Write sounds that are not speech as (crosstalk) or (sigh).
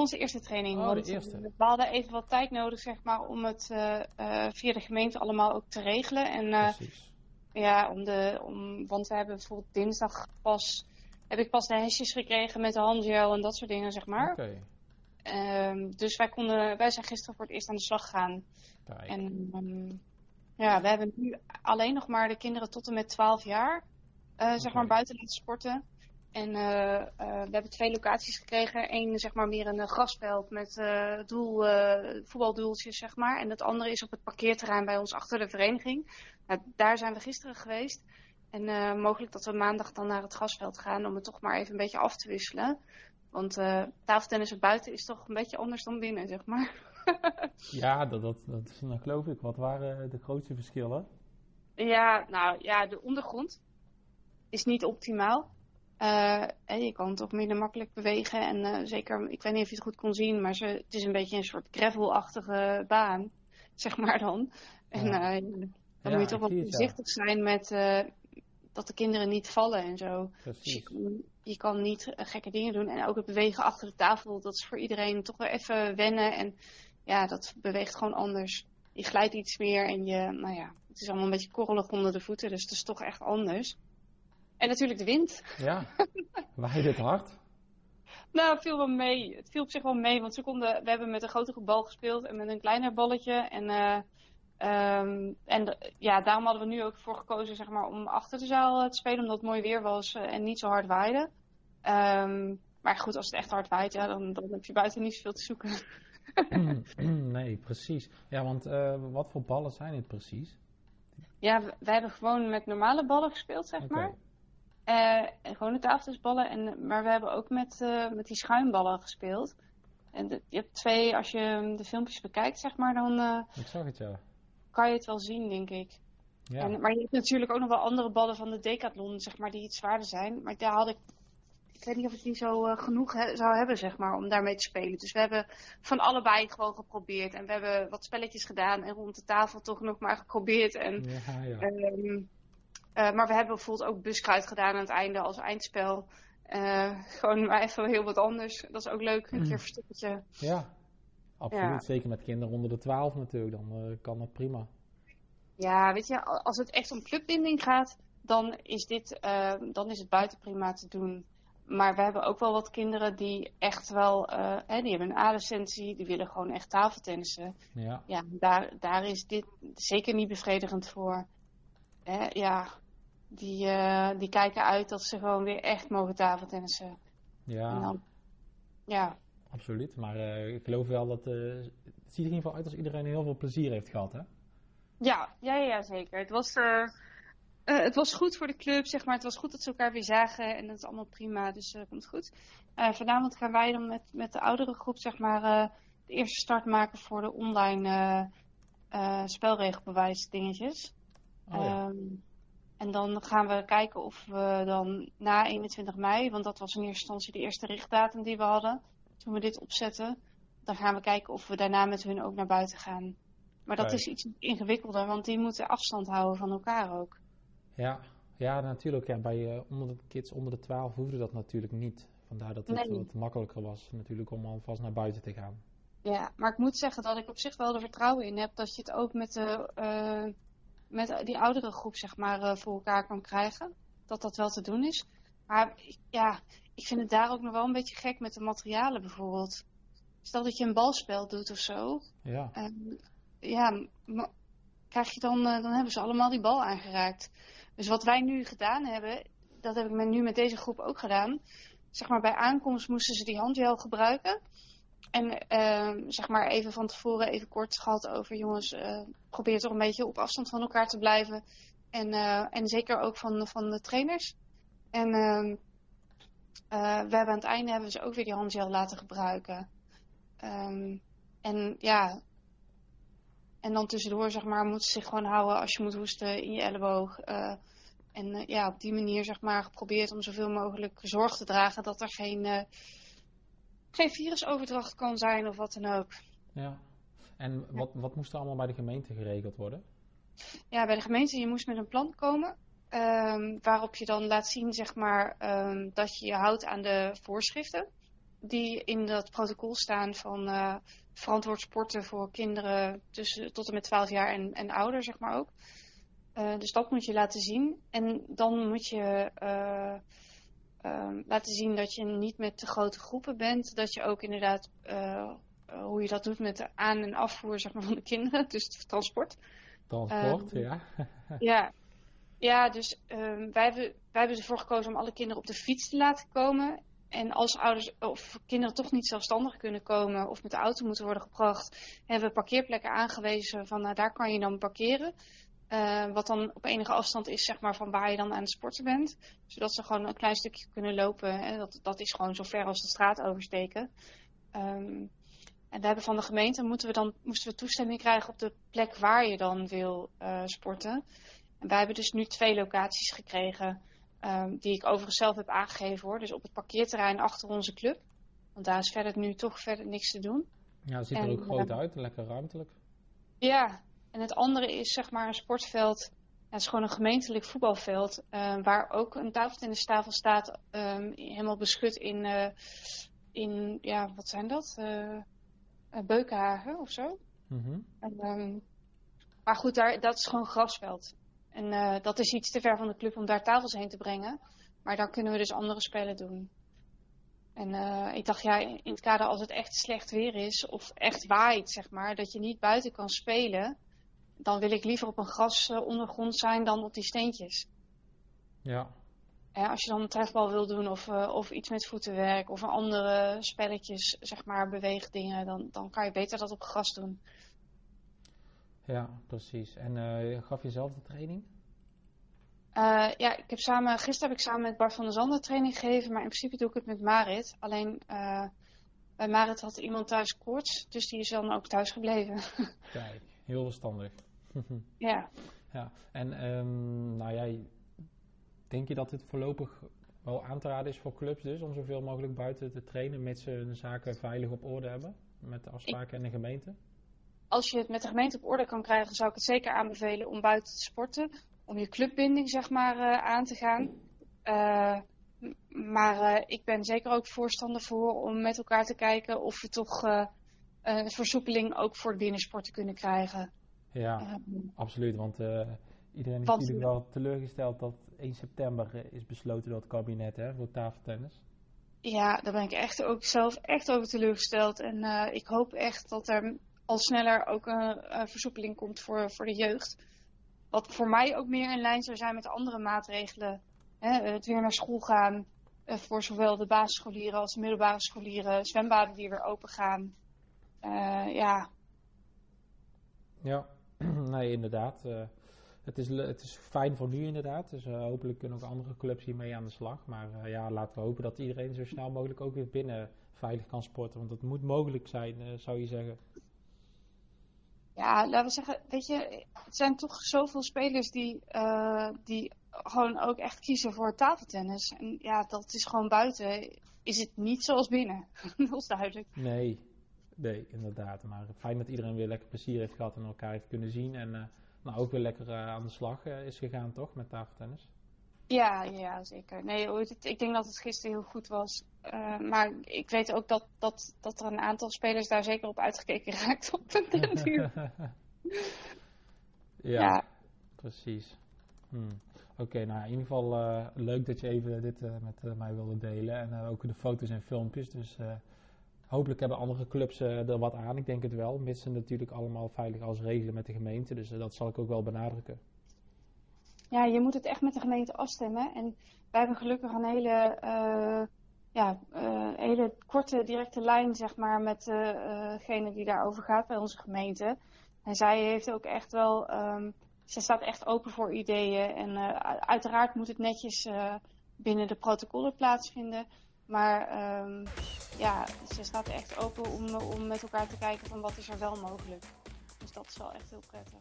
onze eerste training. Oh, de want eerste. We hadden even wat tijd nodig, zeg maar, om het eh, eh, via de gemeente allemaal ook te regelen. En eh, Precies. ja, om de, om, want we hebben bijvoorbeeld dinsdag pas, heb ik pas de hesjes gekregen met de handgel en dat soort dingen, zeg maar. Oké, Ehm, dus wij, konden, wij zijn gisteren voor het eerst aan de slag gegaan. kijk. En ehm, ja, we hebben nu alleen nog maar de kinderen tot en met 12 jaar, zeg maar, buiten laten sporten. En eh, eh, we hebben twee locaties gekregen. Eén, zeg maar, meer een eh, grasveld met doel, voetbaldoeltjes, zeg maar. En het andere is op het parkeerterrein bij ons achter de vereniging. Nou, daar zijn we gisteren geweest. En mogelijk dat we maandag dan naar het grasveld gaan om het toch maar even een beetje af te wisselen. Want tafeltennis buiten is toch een beetje anders dan binnen, zeg maar. (laughs) Ja, dat, dat, dat, dat geloof ik. Wat waren de grootste verschillen? Ja, nou ja, de ondergrond is niet optimaal. Eh, en je kan toch minder makkelijk bewegen. En eh, zeker, ik weet niet of je het goed kon zien, maar ze, het is een beetje een soort gravelachtige baan, (laughs) zeg maar dan. En Ja. eh, dan Ja, moet je toch wel voorzichtig zijn met dat de kinderen niet vallen en zo. Dus je, je kan niet gekke dingen doen. En ook het bewegen achter de tafel, dat is voor iedereen toch wel even wennen. En ja, dat beweegt gewoon anders. Je glijdt iets meer en je, nou ja, het is allemaal een beetje korrelig onder de voeten. Dus het is toch echt anders. En natuurlijk de wind. Ja, waaide het hard? Nou, het viel wel mee. Het viel op zich wel mee, want ze konden, we hebben met een grotere bal gespeeld en met een kleiner balletje. En, eh, ehm, en de- ja, daarom hadden we nu ook voor gekozen zeg maar, om achter de zaal eh, te spelen, omdat het mooi weer was eh, en niet zo hard waaide. Ehm, maar goed, als het echt hard waait, ja, dan, dan heb je buiten niet zoveel te zoeken. (clears throat) nee, precies. Ja, want wat voor ballen zijn het precies? Ja, we, wij hebben gewoon met normale ballen gespeeld, zeg maar. Eh, en gewoon de tafeltennisballen. En, maar we hebben ook met, eh, met die schuimballen gespeeld. En de- je hebt twee, als je de filmpjes bekijkt, zeg maar, dan eh, Ik zag het, ja. kan je het wel zien, denk ik. Ja, En, maar je hebt natuurlijk ook nog wel andere ballen van de Decathlon, zeg maar, die iets zwaarder zijn. Maar daar had ik, ik weet niet of ik die zo eh, genoeg he- zou hebben, zeg maar, om daarmee te spelen. Dus we hebben van allebei gewoon geprobeerd. En we hebben wat spelletjes gedaan en rond de tafel toch nog maar geprobeerd. En ja, ja. Ehm, eh, maar we hebben bijvoorbeeld ook buskruid gedaan aan het einde als eindspel. Eh, (laughs) gewoon maar even heel wat anders. Dat is ook leuk, een keer verstoppertje. ja. Absoluut, Ja. zeker met kinderen onder de 12 natuurlijk, dan eh, kan dat prima. Ja, weet je, als het echt om clubbinding gaat, dan is, dit, dan is het buiten prima te doen. Maar we hebben ook wel wat kinderen die echt wel, hè, die hebben een A-licentie, die willen gewoon echt tafeltennissen. Ja, Ja, daar, daar is dit zeker niet bevredigend voor. Hè, ja, die, eh, die kijken uit dat ze gewoon weer echt mogen tafeltennissen. En ja dan, ja, absoluut. Maar eh, ik geloof wel dat, eh, het ziet er in ieder geval uit als iedereen heel veel plezier heeft gehad, hè? ja, ja, ja, zeker. Het was, eh, eh, het was goed voor de club, zeg maar. Het was goed dat ze elkaar weer zagen en dat is allemaal prima, dus dat komt goed. Eh, vanavond gaan wij dan met, met de oudere groep, zeg maar, eh, de eerste start maken voor de online eh eh, spelregelbewijs dingetjes. Oh, ja. Ehm, en dan gaan we kijken of we dan na 21 mei, want dat was in eerste instantie de eerste richtdatum die we hadden toen we dit opzetten. Dan gaan we kijken of we daarna met hun ook naar buiten gaan. Maar dat is iets ingewikkelder, want die moeten afstand houden van elkaar ook. ja. ja, natuurlijk. Ja, bij eh, onder de kids onder de 12 hoefde dat natuurlijk niet. Vandaar dat het Nee. wat makkelijker was natuurlijk om alvast naar buiten te gaan. Ja, maar ik moet zeggen dat ik op zich wel er vertrouwen in heb dat je het ook met, de, eh, met die oudere groep zeg maar, eh, voor elkaar kan krijgen. Dat dat wel te doen is. Maar ja, ik vind het daar ook nog wel een beetje gek met de materialen bijvoorbeeld. Stel dat je een balspel doet of zo. Ja, ja, krijg je dan, eh, dan hebben ze allemaal die bal aangeraakt. Dus wat wij nu gedaan hebben, dat heb ik met, nu met deze groep ook gedaan. Zeg maar bij aankomst moesten ze die handgel gebruiken. En eh, zeg maar even van tevoren even kort gehad over jongens, eh, probeer toch een beetje op afstand van elkaar te blijven. En, eh, en zeker ook van, van de trainers. En ehm, eh, we hebben aan het einde hebben ze ook weer die handgel laten gebruiken. Ehm, en ja, en dan tussendoor, zeg maar, moeten ze zich gewoon houden als je moet hoesten in je elleboog. en ja, op die manier, zeg maar, geprobeerd om zoveel mogelijk zorg te dragen dat er geen, geen virusoverdracht kan zijn of wat dan ook. ja. En wat, wat moest er allemaal bij de gemeente geregeld worden? Ja, bij de gemeente, je moest met een plan komen. ehm, waarop je dan laat zien, zeg maar, ehm, dat je je houdt aan de voorschriften. die in dat protocol staan van uh, verantwoord sporten voor kinderen tussen, tot en met 12 jaar en, en ouder, zeg maar ook. Uh, dus dat moet je laten zien. En dan moet je uh, laten zien dat je niet met te grote groepen bent. Dat je ook inderdaad, hoe je dat doet met de aan- en afvoer zeg maar, van de kinderen, (laughs) dus het transport. Transport, ja. (laughs) ja. Ja, dus wij, hebben, wij hebben ervoor gekozen om alle kinderen op de fiets te laten komen. En als ouders of kinderen toch niet zelfstandig kunnen komen of met de auto moeten worden gebracht, hebben we parkeerplekken aangewezen van nou, daar kan je dan parkeren. Uh, wat dan op enige afstand is zeg maar, van waar je dan aan het sporten bent. Zodat ze gewoon een klein stukje kunnen lopen. En dat, dat is gewoon zo ver als de straat oversteken. Um, en we hebben van de gemeente moeten we dan, moesten we toestemming krijgen op de plek waar je dan wil uh, sporten. En wij hebben dus nu twee locaties gekregen. Um, die ik overigens zelf heb aangegeven hoor. Dus op het parkeerterrein achter onze club. Want daar is verder nu toch verder niks te doen. Ja, het ziet er en, ook groot uit, lekker ruimtelijk. Ja, en het andere is zeg maar een sportveld. Ja, het is gewoon een gemeentelijk voetbalveld. Uh, waar ook een tafeltennistafel staat. Um, helemaal beschut in, uh, in, ja, wat zijn dat? Beukenhagen of zo. Mm -hmm. en, um, maar goed, daar, dat is gewoon grasveld. En dat is iets te ver van de club om daar tafels heen te brengen. Maar daar kunnen we dus andere spellen doen. En uh, ik dacht, ja, in het kader als het echt slecht weer is, of echt waait, zeg maar, dat je niet buiten kan spelen, dan wil ik liever op een grasondergrond zijn dan op die steentjes. Ja. Als je dan een trefbal wil doen, of, uh, of iets met voetenwerk, of andere spelletjes, zeg maar, beweegdingen, dan, dan kan je beter dat op gras doen. Ja, precies. En uh, gaf je zelf de training? Uh, ja, ik heb samen, gisteren heb ik samen met Bart van der Zanden training gegeven, maar in principe doe ik het met Marit. Alleen uh, bij Marit had iemand thuis koorts, dus die is dan ook thuis gebleven. (laughs) Kijk, heel verstandig. Ja. Ja, en um, nou jij, denk je dat dit voorlopig wel aan te raden is voor clubs dus, om zoveel mogelijk buiten te trainen, mits ze hun zaken veilig op orde hebben, met de afspraken en de gemeente? als je het met de gemeente op orde kan krijgen, zou ik het zeker aanbevelen om buiten te sporten. Om je clubbinding zeg maar uh, aan te gaan. Uh, maar uh, ik ben zeker ook voorstander voor om met elkaar te kijken of we toch een versoepeling ook voor de binnensporten kunnen krijgen. Ja, absoluut. Want iedereen is natuurlijk wel teleurgesteld dat 1 september is besloten door het kabinet hè, voor tafeltennis. Ja, daar ben ik echt ook zelf echt over teleurgesteld. En ik hoop echt dat er al sneller ook een, een, versoepeling komt voor, voor de jeugd. Wat voor mij ook meer in lijn zou zijn met andere maatregelen. Hè, het weer naar school gaan uh, voor zowel de basisscholieren als de middelbare scholieren. Zwembaden die weer open gaan. Ja. Ja, nee, inderdaad. Uh, het, is, het is fijn voor nu inderdaad. Dus hopelijk kunnen ook andere clubs hiermee aan de slag. Maar ja, laten we hopen dat iedereen zo snel mogelijk ook weer binnen veilig kan sporten. Want het moet mogelijk zijn, zou je zeggen. Ja, laten we zeggen, weet je, het zijn toch zoveel spelers die, die gewoon ook echt kiezen voor tafeltennis. En ja, dat is gewoon buiten, is het niet zoals binnen. (laughs) dat is duidelijk. Nee, nee, inderdaad. Maar fijn dat iedereen weer lekker plezier heeft gehad en elkaar heeft kunnen zien. En uh, nou, ook weer lekker uh, aan de slag is gegaan, toch, met tafeltennis? Ja, ja, zeker. Nee, ik denk dat het gisteren heel goed was. Maar ik weet ook dat, dat, dat er een aantal spelers daar zeker op uitgekeken (laughs) raakt op een (laughs) ja, ja, precies. Hmm. Oké, okay, nou in ieder geval leuk dat je even dit met mij wilde delen. En ook de foto's en filmpjes. Dus hopelijk hebben andere clubs er wat aan. Ik denk het wel. Mits ze natuurlijk allemaal veilig als regelen met de gemeente. Dus dat zal ik ook wel benadrukken ja, je moet het echt met de gemeente afstemmen. En wij hebben gelukkig een hele, uh, ja, hele korte, directe lijn, zeg maar, met degene die daarover gaat bij onze gemeente. En zij heeft ook echt wel, um, zij staat echt open voor ideeën. En uiteraard moet het netjes binnen de protocollen plaatsvinden. Maar um, ja, ze staat echt open om, om met elkaar te kijken van wat is er wel mogelijk. Dus dat is wel echt heel prettig.